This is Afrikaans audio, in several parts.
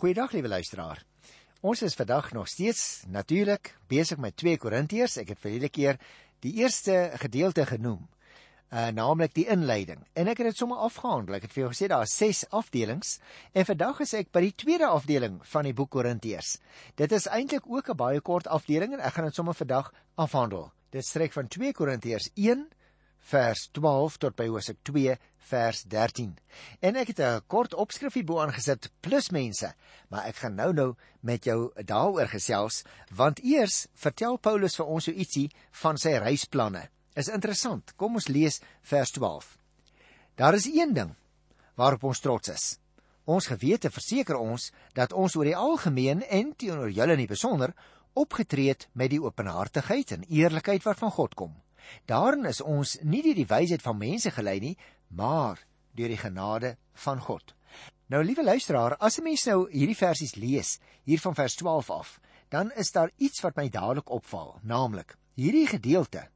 Goeiedag liewe luisteraar. Ons is vandag nog steeds natuurlik besig met 2 Korintiërs. Ek het verlede keer die eerste gedeelte genoem, uh naamlik die inleiding. En ek het dit sommer afgehandel. Ek het vir jou gesê daar is 6 afdelings en vandag is ek by die tweede afdeling van die boek Korintiërs. Dit is eintlik ook 'n baie kort afdeling en ek gaan dit sommer vandag afhandel. Dit strek van 2 Korintiërs vers 12 tot by Hosea 2 vers 13. En ek het 'n kort opskrifie bo aangesit plus mense, maar ek gaan nou-nou met jou daaroor gesels want eers vertel Paulus vir ons so ietsie van sy reisplanne. Is interessant. Kom ons lees vers 12. Daar is een ding waarop ons trots is. Ons gewete verseker ons dat ons oor die algemeen en teenoor julle in besonder opgetree het met die openhartigheid en eerlikheid wat van God kom. Daarin is ons nie deur die wysheid van mense gelei nie, maar deur die genade van God. Nou liewe luisteraar, as 'n mens nou hierdie versies lees, hier van vers 12 af, dan is daar iets wat my dadelik opval, naamlik hierdie gedeelte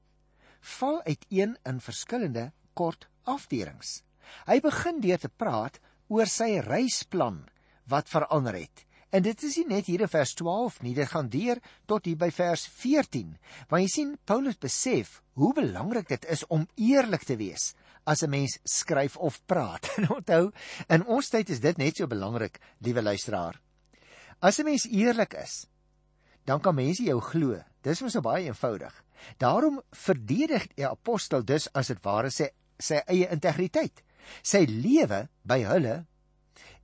val uiteen in verskillende kort afdelings. Hy begin deur te praat oor sy reisplan wat verander het En dit is nie net hier in vers 12 nie, dit gaan deur tot hier by vers 14. Want jy sien Paulus besef hoe belangrik dit is om eerlik te wees as 'n mens skryf of praat. En onthou, in ons tyd is dit net so belangrik, liewe luisteraar. As 'n mens eerlik is, dan kan mense jou glo. Dis mos so baie eenvoudig. Daarom verdedig die apostel dus as dit ware sy sy eie integriteit. Sy lewe by hulle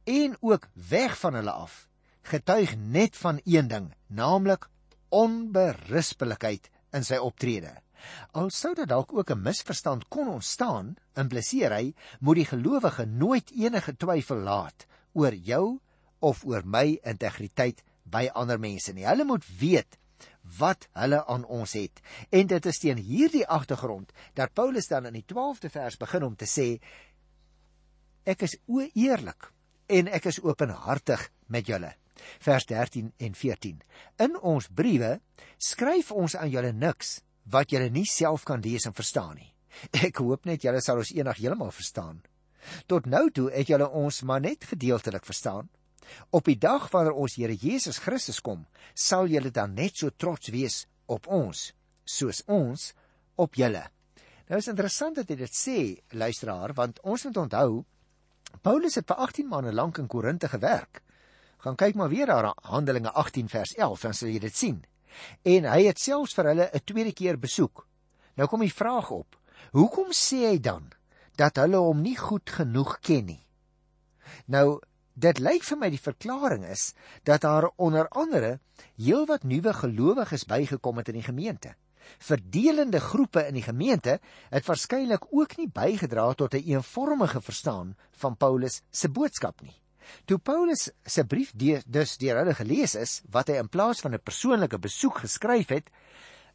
en ook weg van hulle af getuig net van een ding, naamlik onberispelikheid in sy optrede. Al sou dit dalk ook 'n misverstand kon ontstaan, impliseer hy moet die gelowige nooit enige twyfel laat oor jou of oor my integriteit by ander mense nie. Hulle moet weet wat hulle aan ons het. En dit is teen hierdie agtergrond dat Paulus dan in die 12de vers begin om te sê ek is o eerlik en ek is openhartig met julle vers 13 en 14. In ons briewe skryf ons aan julle niks wat julle nie self kan lees en verstaan nie. Ek hoop net julle sal ons eendag heeltemal verstaan. Tot nou toe het julle ons maar net gedeeltelik verstaan. Op die dag wanneer ons Here Jesus Christus kom, sal julle dan net so trots wees op ons soos ons op julle. Nou is interessant dat hy dit sê, luisteraar, want ons moet onthou Paulus het vir 18 maande lank in Korinte gewerk gaan kyk maar weer daar Handelinge 18 vers 11 dan sal jy dit sien. En hy het selfs vir hulle 'n tweede keer besoek. Nou kom die vraag op: Hoekom sê hy dan dat hulle hom nie goed genoeg ken nie? Nou dit lyk vir my die verklaring is dat daar onder andere heelwat nuwe gelowiges bygekom het in die gemeente. Verdelende groepe in die gemeente het waarskynlik ook nie bygedra tot 'n een eenvormige verstaan van Paulus se boodskap nie. Toe Paulus se brief dus deur hulle gelees is, wat hy in plaas van 'n persoonlike besoek geskryf het,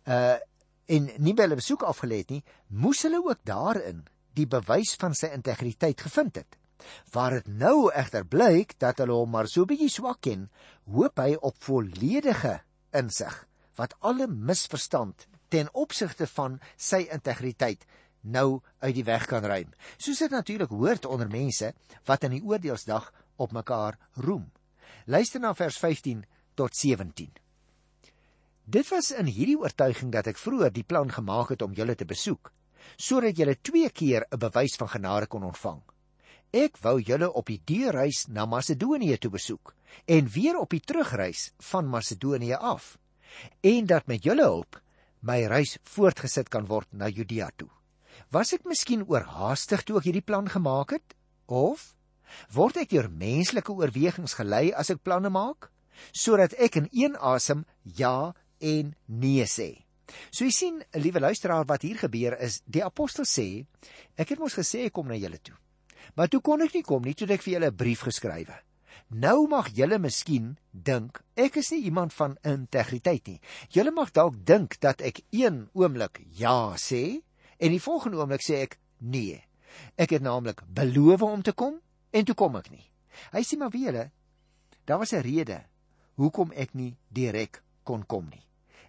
uh en nie by hulle besoek afgelê het nie, moes hulle ook daarin die bewys van sy integriteit gevind het. Waar dit nou egter blyk dat hulle hom maar so bietjie swak ken, hoop hy op volledige insig wat alle misverstand ten opsigte van sy integriteit nou uit die weg kan ruim. Soos dit natuurlik hoort onder mense wat in die oordeelsdag op mekaar roem. Luister na vers 15 tot 17. Dit was in hierdie oortuiging dat ek vroeër die plan gemaak het om julle te besoek, sodat julle twee keer 'n bewys van genade kon ontvang. Ek wou julle op die deurreis na Macedonië toe besoek en weer op die terugreis van Macedonië af en dat met julle hulp my reis voortgesit kan word na Judea toe. Was ek miskien oorhaastig toe ek hierdie plan gemaak het of Word ek deur menslike oorwegings gelei as ek planne maak sodat ek in een asem ja en nee sê? So jy sien, liewe luisteraar, wat hier gebeur is, die apostel sê, ek het mos gesê ek kom na julle toe. Maar toe kon ek nie kom nie, toe ek vir julle 'n brief geskrywe. Nou mag julle miskien dink ek is nie iemand van integriteit nie. Julle mag dalk dink dat ek een oomblik ja sê en die volgende oomblik sê ek nee. Ek het naamlik beloof om te kom En toe kom ek nie. Hy sê maar wie hulle daar was 'n rede hoekom ek nie direk kon kom nie.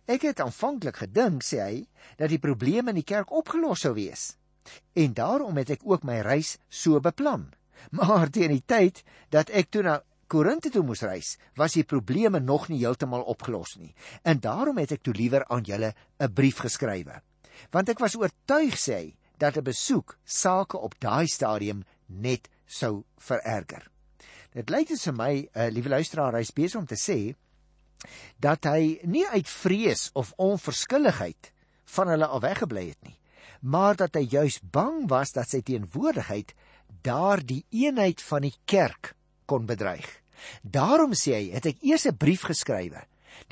Ek het aanvanklik gedink sê hy dat die probleme in die kerk opgelos sou wees. En daarom het ek ook my reis so beplan. Maar teen die tyd dat ek toe na Korinte toe moes reis, was die probleme nog nie heeltemal opgelos nie. En daarom het ek toe liewer aan julle 'n brief geskrywe. Want ek was oortuig sê hy dat 'n besoek sake op daai stadium net sou vererger. Dit lyk dit vir my, uh, liewe luisteraar, hy's besig om te sê dat hy nie uit vrees of onverskilligheid van hulle al weggebly het nie, maar dat hy juis bang was dat sy teenwoordigheid daardie eenheid van die kerk kon bedreig. Daarom sê hy, het ek eers 'n brief geskrywe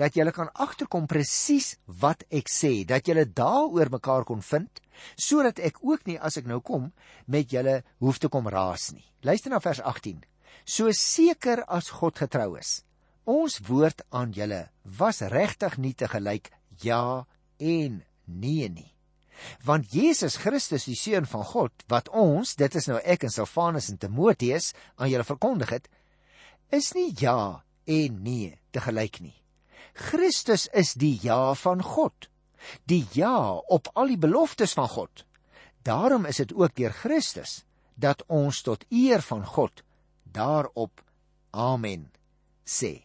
dat julle kan agterkom presies wat ek sê, dat julle daaroor mekaar kon vind, sodat ek ook nie as ek nou kom met julle hoef te kom raas nie. Luister na vers 18. So seker as God getrou is, ons woord aan julle was regtig nie te gelyk ja en nee nie. Want Jesus Christus, die seun van God, wat ons, dit is nou ek en Silvanus en Timoteus aan julle verkondig het, is nie ja en nee te gelyk nie. Christus is die ja van God. Die ja op al die beloftes van God. Daarom is dit ook deur Christus dat ons tot eer van God daarop amen sê.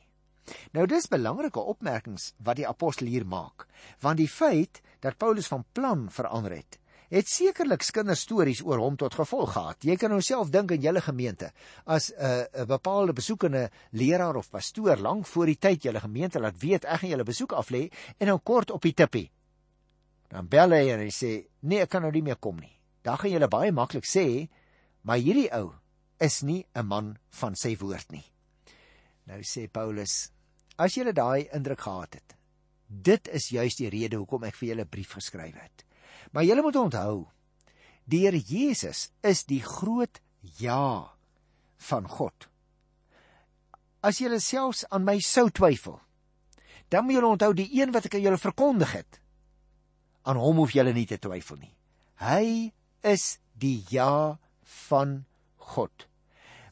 Nou dis belangrike opmerkings wat die apostel hier maak, want die feit dat Paulus van plan verander het, het sekerlik kinderstories oor hom tot gevolg gehad. Jy kan jouself dink in julle gemeente as 'n uh, 'n bepaalde besoekende leraar of pastoor lank voor die tyd julle gemeente laat weet ek gaan julle besoek af lê en dan kort op die tippie. Dan bel hy en hy sê nee, ek kan nou nie meer kom nie. Dan gaan julle baie maklik sê, maar hierdie ou is nie 'n man van sy woord nie. Nou sê Paulus, as julle daai indruk gehad het, dit is juis die rede hoekom ek vir julle brief geskryf het. Maar julle moet onthou, die Here Jesus is die groot ja van God. As julle selfs aan my sou twyfel, dan moet julle onthou die een wat ek aan julle verkondig het. Aan hom hoef julle nie te twyfel nie. Hy is die ja van God.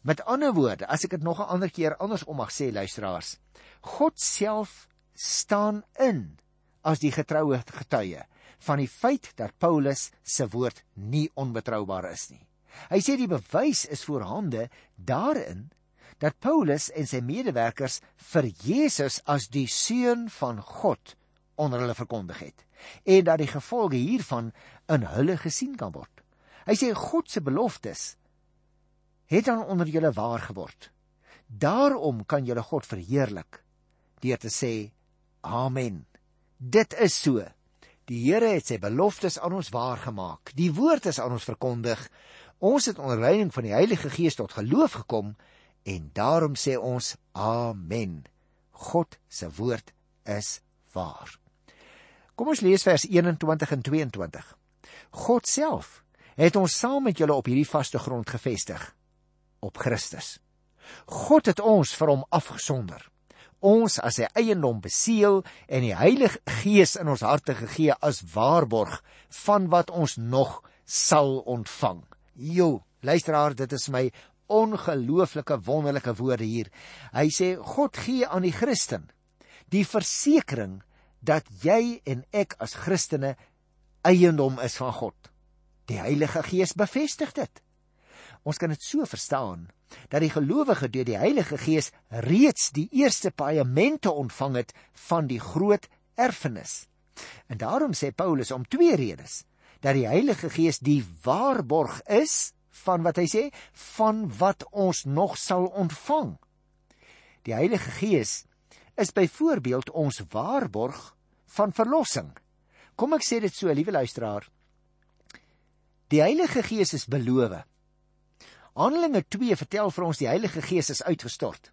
Met ander woorde, as ek dit nog 'n ander keer andersom mag sê luisteraars, God self staan in as die getroue getuie van die feit dat Paulus se woord nie onbetroubaar is nie. Hy sê die bewys is voorhande daarin dat Paulus en sy medewerkers vir Jesus as die seun van God onder hulle verkondig het en dat die gevolge hiervan in hulle gesien kan word. Hy sê God se beloftes het dan onder julle waar geword. Daarom kan julle God verheerlik deur te sê amen. Dit is so. Die Here het sy beloftes aan ons waargemaak. Die woord is aan ons verkondig. Ons het onder leiding van die Heilige Gees tot geloof gekom en daarom sê ons amen. God se woord is waar. Kom ons lees vers 21 en 22. God self het ons saam met julle op hierdie vaste grond gevestig op Christus. God het ons vir hom afgesonder ons as sy eiendom beseël en die Heilige Gees in ons harte gegee as waarborg van wat ons nog sal ontvang. Jo, luisteraar, dit is my ongelooflike wonderlike woorde hier. Hy sê God gee aan die Christen die versekering dat jy en ek as Christene eiendom is van God. Die Heilige Gees bevestig dit. Ons kan dit so verstaan dat die gelowige deur die Heilige Gees reeds die eerste paemente ontvang het van die groot erfenis. En daarom sê Paulus om twee redes dat die Heilige Gees die waarborg is van wat hy sê van wat ons nog sal ontvang. Die Heilige Gees is byvoorbeeld ons waarborg van verlossing. Kom ek sê dit so, liewe luisteraar. Die Heilige Gees is beloof Handelinge 2 vertel vir ons die Heilige Gees is uitgestort.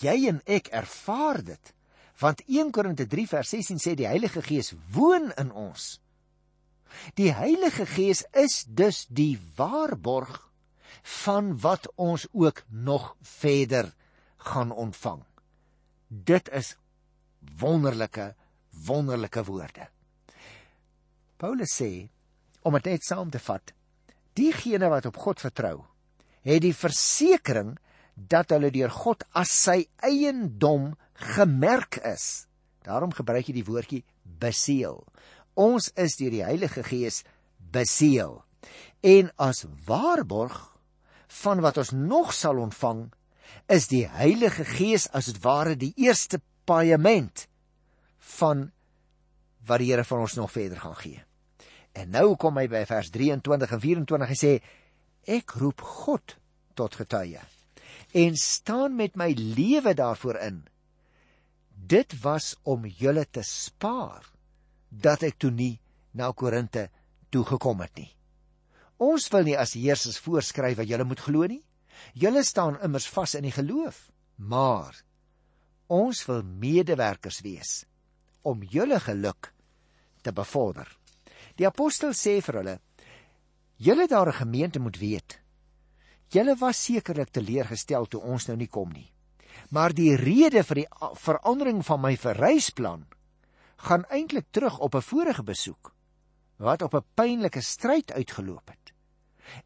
Jy en ek ervaar dit. Want 1 Korinte 3 vers 16 sê die Heilige Gees woon in ons. Die Heilige Gees is dus die waarborg van wat ons ook nog verder gaan ontvang. Dit is wonderlike wonderlike woorde. Paulus sê om dit net saam te vat, diegene wat op God vertrou, het die versekering dat hulle deur God as sy eiendom gemerk is. Daarom gebruik hy die woordjie beseël. Ons is deur die Heilige Gees beseël. En as waarborg van wat ons nog sal ontvang, is die Heilige Gees as dit ware die eerste paaiement van wat die Here van ons nog verder gaan gee. En nou kom hy by vers 23 en 24 en sê ek roep God tot getuie en staan met my lewe daarvoor in. Dit was om julle te spaar dat ek toe nie na Korinte toe gekom het nie. Ons wil nie as heersers voorskryf wat julle moet glo nie. Julle staan immers vas in die geloof, maar ons wil medewerkers wees om julle geluk te bevorder. Die apostel sê vir hulle: "Julle daar 'n gemeente moet weet. Julle was sekerlik teleurgestel toe ons nou nie kom nie. Maar die rede vir die verandering van my verreisplan gaan eintlik terug op 'n vorige besoek wat op 'n pynlike stryd uitgeloop het.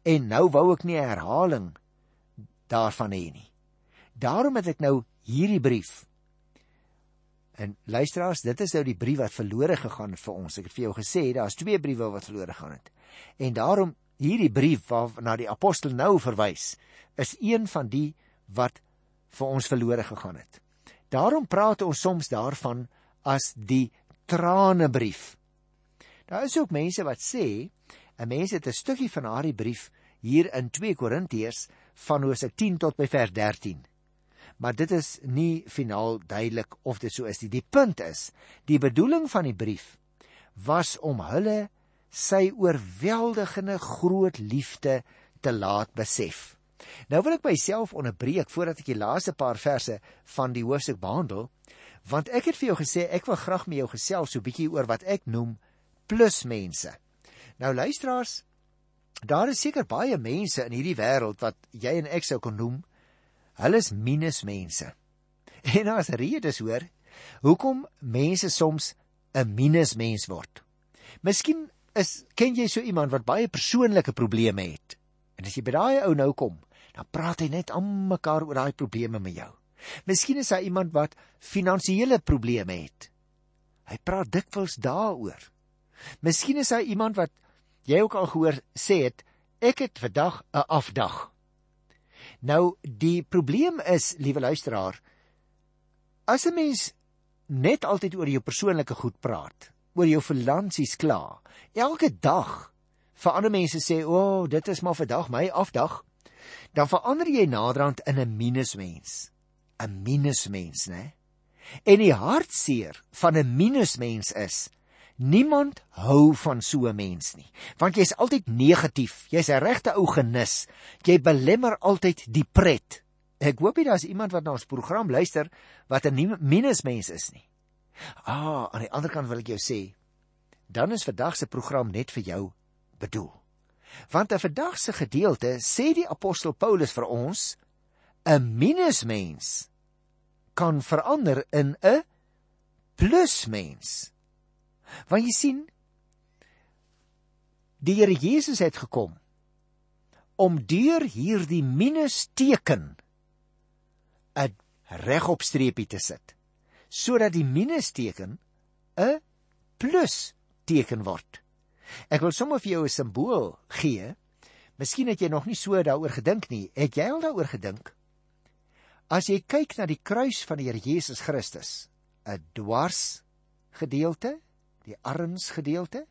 En nou wou ek nie 'n herhaling daarvan hê nie. Daarom het ek nou hierdie brief. En luisteraars, dit is nou die brief wat verlore gegaan het vir ons. Ek het vir jou gesê daar's twee briewe wat verlore gegaan het. En daarom hierdie brief waarna die apostel nou verwys, is een van die wat vir ons verlore gegaan het. Daarom praat ons soms daarvan as die tranebrief. Daar is ook mense wat sê 'n mens het 'n stukkie van haar brief hier in 2 Korintiërs van Hoofstuk 10 tot by vers 13. Maar dit is nie finaal duidelik of dit so is nie. Die punt is, die bedoeling van die brief was om hulle sy oorweldigende groot liefde te laat besef. Nou wil ek myself onderbreek voordat ek die laaste paar verse van die hoofstuk behandel want ek het vir jou gesê ek wil graag met jou gesels so 'n bietjie oor wat ek noem plusmense. Nou luisteraars, daar is seker baie mense in hierdie wêreld wat jy en ek sou kon noem hulle is minusmense. En daar's redes hoor hoekom mense soms 'n minusmens word. Miskien is ken jy so iemand wat baie persoonlike probleme het. En as jy by daai ou nou kom, dan praat hy net aan mekaar oor daai probleme met jou. Miskien is hy iemand wat finansiële probleme het. Hy praat dikwels daaroor. Miskien is hy iemand wat jy ook al gehoor sê het, ek het vandag 'n afdag. Nou die probleem is, liewe luisteraar, as 'n mens net altyd oor jou persoonlike goed praat, oor jou finansies kla, elke dag vir ander mense sê, "O, oh, dit is maar vandag my afdag," dan verander jy naderhand in 'n minusmens. 'n minusmens, né? En die hartseer van 'n minusmens is niemand hou van so 'n mens nie, want jy's altyd negatief. Jy's 'n regte ou genis. Jy belemmer altyd die pret. Ek hoop nie daar's iemand wat na ons program luister wat 'n minusmens is nie. Ah, aan die ander kant wil ek jou sê, dan is vandag se program net vir jou bedoel. Want 'n vandag se gedeelte sê die apostel Paulus vir ons 'n minusmens kan verander in 'n plusmens. Want jy sien, die Here Jesus het gekom om deur hierdie minusteken 'n regop streepie te sit, sodat die minusteken 'n plusteken word. Ek wil sommer vir jou 'n simbool gee. Miskien het jy nog nie so daaroor gedink nie. Het jy al daaroor gedink? As jy kyk na die kruis van die Here Jesus Christus, 'n dwars gedeelte, die arms gedeelte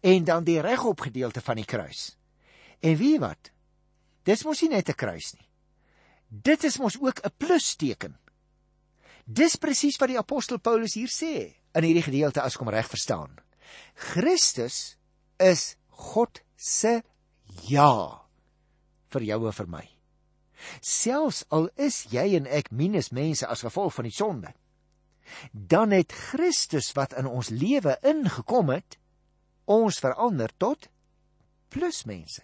en dan die regop gedeelte van die kruis. En wie wat? Dis mos nie net 'n kruis nie. Dit is mos ook 'n plusteken. Dis presies wat die apostel Paulus hier sê in hierdie gedeelte as kom reg verstaan. Christus is God se ja vir jou en vir my. Selfs al is jy en ek minus mense as gevolg van die sonde, dan het Christus wat in ons lewe ingekom het, ons verander tot plus mense.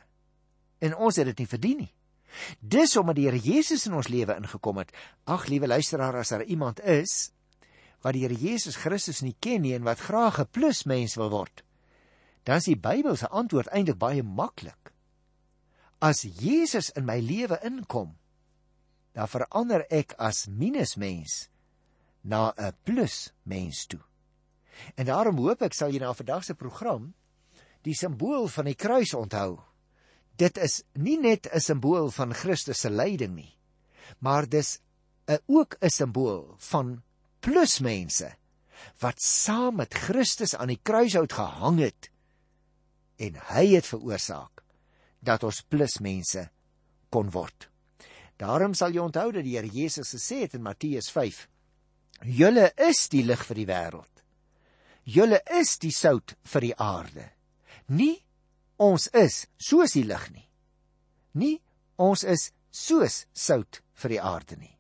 En ons het dit nie verdien nie. Dis omdat die Here Jesus in ons lewe ingekom het. Ag, liewe luisteraar, as daar iemand is wat die Here Jesus Christus nie ken nie en wat graag 'n plus mens wil word, dan is die Bybel se antwoord eintlik baie maklik as Jesus in my lewe inkom, dan verander ek as minusmens na 'n plusmens toe. En daarom hoop ek sal jy na vandag se program die simbool van die kruis onthou. Dit is nie net 'n simbool van Christus se lyding nie, maar dis 'n ook 'n simbool van plusmense wat saam met Christus aan die kruishout gehang het en hy het veroorsaak dat ons plusmense kon word. Daarom sal jy onthou dat die Here Jesus gesê het in Matteus 5: Julle is die lig vir die wêreld. Julle is die sout vir die aarde. Nie ons is soos die lig nie. Nie ons is soos sout vir die aarde nie.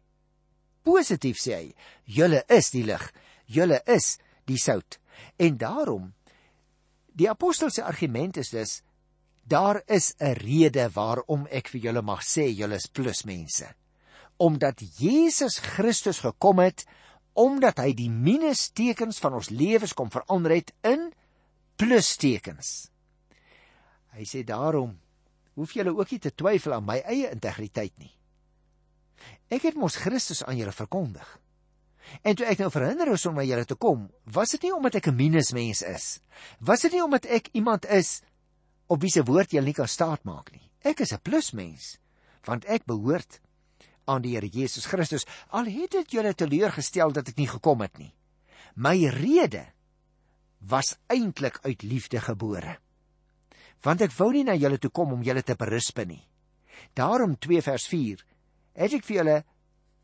Positief sê hy: Julle is die lig. Julle is die sout. En daarom die apostel se argument is dus daar is 'n rede waarom ek vir julle mag sê julle is plusmense. Omdat Jesus Christus gekom het omdat hy die minustekens van ons lewens kom verander het in plustekens. Hy sê daarom hoef julle ook nie te twyfel aan my eie integriteit nie. Ek het mos Christus aan julle verkondig. En toe ek nou verhinder is om na julle te kom, was dit nie omdat ek 'n minusmens is. Was dit nie omdat ek iemand is op wie se woord jy nie kan staatmaak nie. Ek is 'n plusmens, want ek behoort aan die Here Jesus Christus. Al het dit julle teleurgestel dat ek nie gekom het nie. My rede was eintlik uit liefde gebore. Want ek wou nie na julle toe kom om julle te berisp nie. Daarom 2 vers 4 het ek vir julle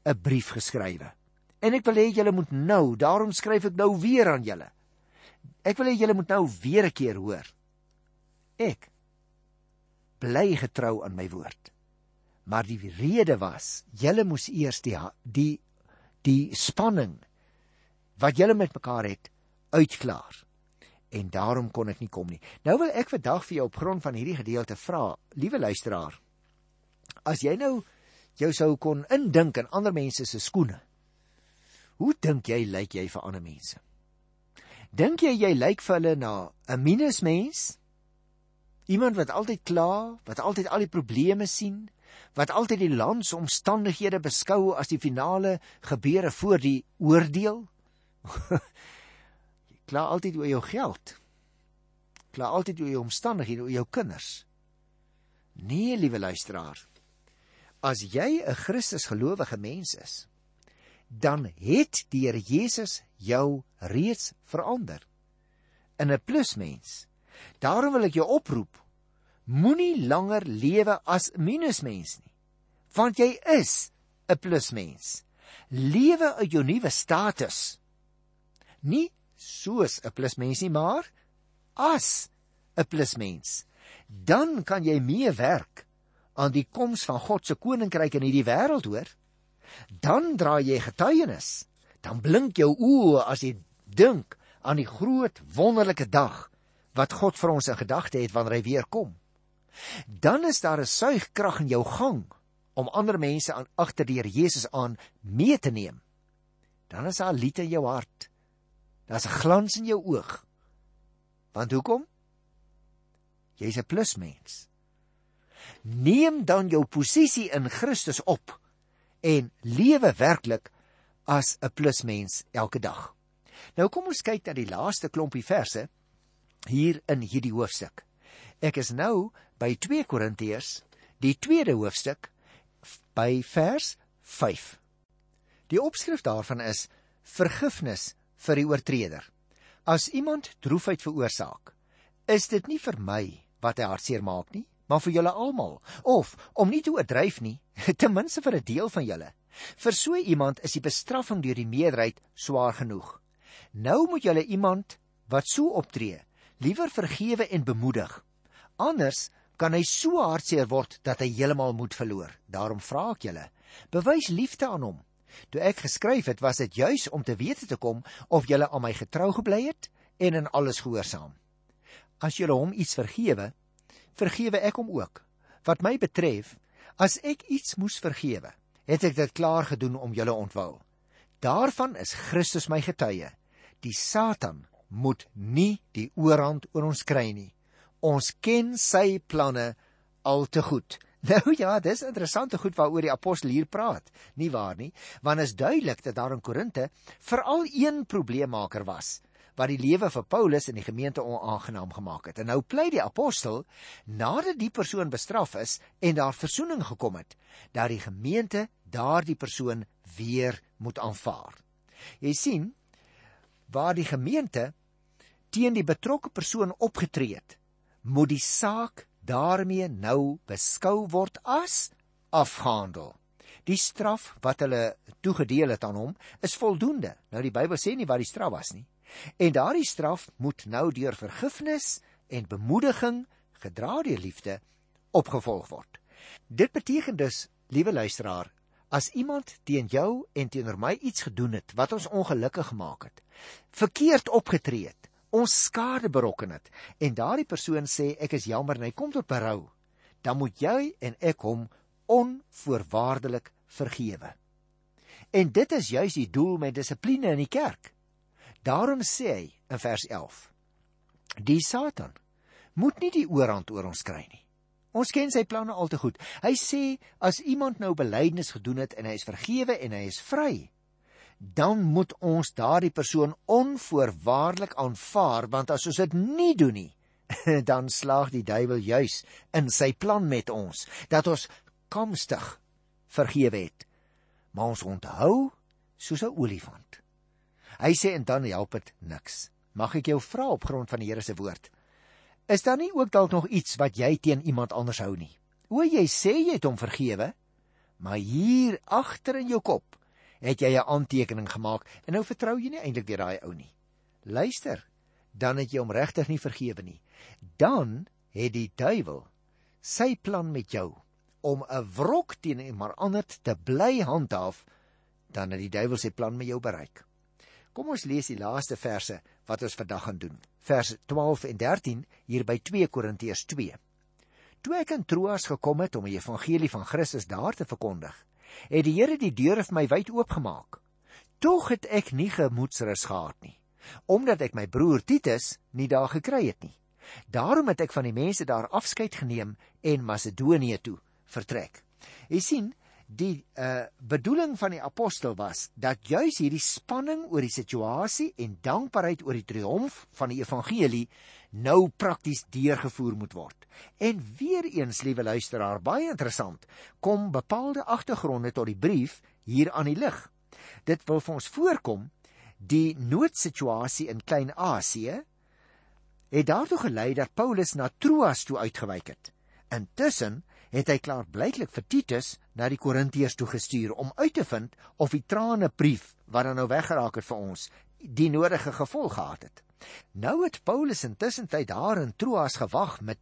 'n brief geskrywe. En ek wil hê julle moet nou, daarom skryf ek nou weer aan julle. Ek wil hê julle moet nou weer 'n keer hoor. Ek bly getrou aan my woord. Maar die rede was, julle moes eers die die die spanning wat julle met mekaar het uitklaar. En daarom kon ek nie kom nie. Nou wil ek vandag vir jou op grond van hierdie gedeelte vra, liewe luisteraar, as jy nou jou sou kon indink in ander mense se skoene. Hoe dink jy lyk jy vir ander mense? Dink jy jy lyk vir hulle na 'n minusmens? Iemand wat altyd kla, wat altyd al die probleme sien, wat altyd die land se omstandighede beskou as die finale gebeure voor die oordeel? kla altyd oor jou geld. Kla altyd oor jou omstandighede, oor jou kinders. Nee, liewe luisteraar, as jy 'n Christus gelowige mens is, dan het die Here Jesus jou reeds verander in 'n plusmens. Daarom wil ek jou oproep: moenie langer lewe as minusmens nie, want jy is 'n plusmens. Lewe uit jou nuwe status. Nie soos 'n plusmens nie, maar as 'n plusmens. Dan kan jy mee werk aan die koms van God se koninkryk in hierdie wêreld hoor, dan dra jy getuienis. Dan blink jou oë as jy dink aan die groot wonderlike dag wat God vir ons in gedagte het wanneer hy weer kom. Dan is daar 'n suigkrag in jou gang om ander mense aan agter die Here Jesus aan mee te neem. Dan is daar lied in jou hart. Daar's 'n glans in jou oog. Want hoekom? Jy's 'n plusmens neem dan jou posisie in Christus op en lewe werklik as 'n plusmens elke dag. Nou kom ons kyk na die laaste klompie verse hier in hierdie hoofstuk. Ek is nou by 2 Korintiërs, die tweede hoofstuk by vers 5. Die opskrif daarvan is vergifnis vir die oortreder. As iemand droefheid veroorsaak, is dit nie vir my wat hy hartseer maak nie, maar vir julle almal of om nie te oordryf nie ten minste vir 'n deel van julle. Vir so iemand is die bestraffing deur die meerderheid swaar genoeg. Nou moet julle iemand wat so optree liewer vergewe en bemoedig. Anders kan hy so hartseer word dat hy heeltemal moed verloor. Daarom vra ek julle bewys liefde aan hom toe ek geskryf het was dit juis om te weet te kom of julle aan my getrou gebly het en in alles gehoorsaam as julle hom iets vergewe vergewe ek hom ook. Wat my betref, as ek iets moes vergewe, het ek dit klaar gedoen om julle ontwil. Daarvan is Christus my getuie. Die Satan moet nie die oorhand oor ons kry nie. Ons ken sy planne al te goed. Nou ja, dis interessante goed waaroor die apostel hier praat. Nie waar nie? Want is duidelik dat daar in Korinte veral een probleemmaker was wat die lewe vir Paulus en die gemeente onaangenaam gemaak het. En nou pleit die apostel nadat die persoon bestraf is en daar verzoening gekom het, dat die gemeente daardie persoon weer moet aanvaar. Jy sien waar die gemeente teen die betrokke persoon opgetree het, moet die saak daarmee nou beskou word as afgehandel. Die straf wat hulle toegedeel het aan hom is voldoende. Nou die Bybel sê nie wat die straf was nie. En daardie straf moet nou deur vergifnis en bemoediging gedra deur liefde opgevolg word. Dit beteken dus, liewe luisteraar, as iemand teen jou en teenoor my iets gedoen het wat ons ongelukkig gemaak het, verkeerd opgetree het, ons skade berokken het en daardie persoon sê ek is jammer en hy kom tot berou, dan moet jy en ek hom onvoorwaardelik vergewe. En dit is juis die doel met dissipline in die kerk. Daarom sê hy in vers 11: Die Satan moet nie die oorhand oor ons kry nie. Ons ken sy planne al te goed. Hy sê as iemand nou belydenis gedoen het en hy is vergewe en hy is vry, dan moet ons daardie persoon onvoorwaardelik aanvaar want as ons dit nie doen nie, dan slaag die duiwel juis in sy plan met ons dat ons kamstig vergewe het. Maar ons onthou soos 'n olifant. Hy sê en dan help dit niks. Mag ek jou vra op grond van die Here se woord? Is daar nie ook dalk nog iets wat jy teen iemand anders hou nie? O, jy sê jy het hom vergewe, maar hier agter in jou kop het jy 'n aantekening gemaak en nou vertrou jy nie eintlik weer daai ou nie. Luister, dan het jy hom regtig nie vergewe nie. Dan het die duiwel sy plan met jou om 'n wrok teen iemand anders te bly handhaaf, dan het die duiwel sy plan met jou bereik. Kom ons lees die laaste verse wat ons vandag gaan doen. Vers 12 en 13 hier by 2 Korintiërs 2. Toe ek in Troas gekom het om die evangelie van Christus daar te verkondig, het die Here die deure vir my wyd oopgemaak. Tog het ek nie gemoedsrus gehad nie, omdat ek my broer Titus nie daar gekry het nie. Daarom het ek van die mense daar afskeid geneem en Macedonië toe vertrek. Jy sien, die uh bedoeling van die apostel was dat juis hierdie spanning oor die situasie en dankbaarheid oor die triomf van die evangelie nou prakties deurgevoer moet word. En weer eens, liewe luisteraar, baie interessant, kom bepaalde agtergronde tot die brief hier aan die lig. Dit wil vir ons voorkom die noodsituasie in Klein-Asië het daartoe gelei dat Paulus na Troas toe uitgewyk het. Intussen het hy klaar blyklik vir Titus na die Korintiërs toe gestuur om uit te vind of die trane brief wat dan nou weggeraak het vir ons die nodige gevolg gehad het. Nou het Paulus intussen tyd daar in Troas gewag met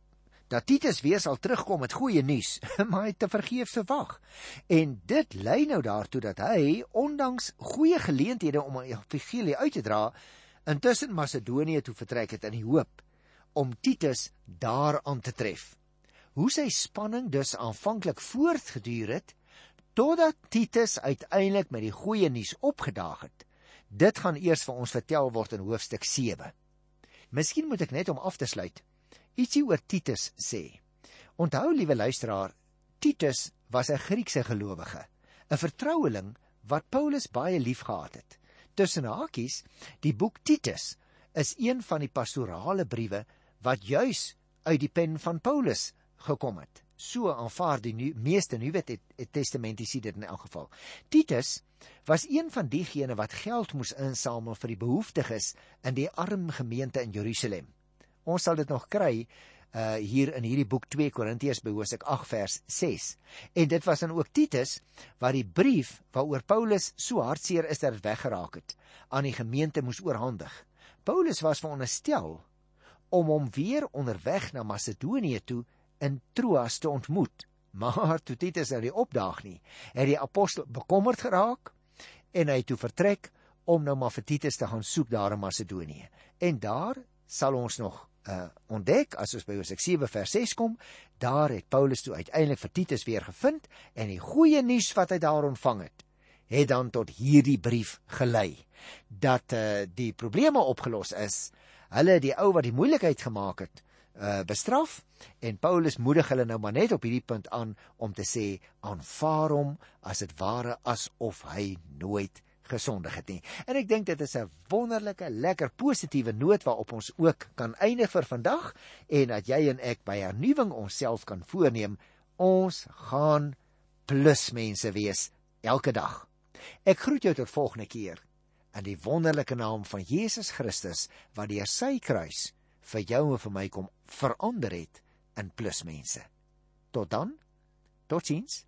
dat Titus weer sal terugkom met goeie nuus, maar hy het te vergeefs gewag. En dit lei nou daartoe dat hy ondanks goeie geleenthede om 'n evangelie uit te dra, intussen Macedonië toe vertrek het in die hoop om Titus daar aan te tref hoe sy spanning dus aanvanklik voortgeduur het totdat Titus uiteindelik met die goeie nuus opgedaag het. Dit gaan eers vir ons vertel word in hoofstuk 7. Miskien moet ek net om af te sluit ietsie oor Titus sê. Onthou liewe luisteraar, Titus was 'n Griekse gelowige, 'n vertroueling wat Paulus baie liefgehad het. Tussen hakies, die boek Titus is een van die pastorale briewe wat juis uit die pen van Paulus gekom het. So aanvaar die nu, meeste Nuwe Testamentiese dit in elk geval. Titus was een van diegene wat geld moes insamel vir die behoeftiges in die arm gemeente in Jerusalem. Ons sal dit nog kry uh hier in hierdie boek 2 Korintiërs by Hoofstuk 8 vers 6. En dit was dan ook Titus wat die brief waaroor Paulus so hartseer is dat dit weggeraak het aan die gemeente moes oorhandig. Paulus was veronderstel om hom weer onderweg na Macedonië toe in Troas te ontmoet. Maar toe Titus nou die opdaag nie, het die apostel bekommerd geraak en hy toe vertrek om nou maar vir Titus te gaan soek daar in Macedonië. En daar sal ons nog uh ontdek as ons by Hosea 7 vers 6 kom, daar het Paulus toe uiteindelik vir Titus weer gevind en die goeie nuus wat hy daar ontvang het, het dan tot hierdie brief gelei dat uh die probleme opgelos is. Hulle die ou wat die moeilikheid gemaak het, uh bestraf en Paulus moedig hulle nou maar net op hierdie punt aan om te sê aanvaar hom as dit ware asof hy nooit gesondig het nie. En ek dink dit is 'n wonderlike, lekker positiewe noot waarop ons ook kan eindig vir vandag en dat jy en ek by hernuwing onsself kan voorneem ons gaan plus mense wees elke dag. Ek groet jou tot volgende keer in die wonderlike naam van Jesus Christus wat deur sy kruis vir jou en vir my kom verander het in plusmense. Tot dan. Totsiens.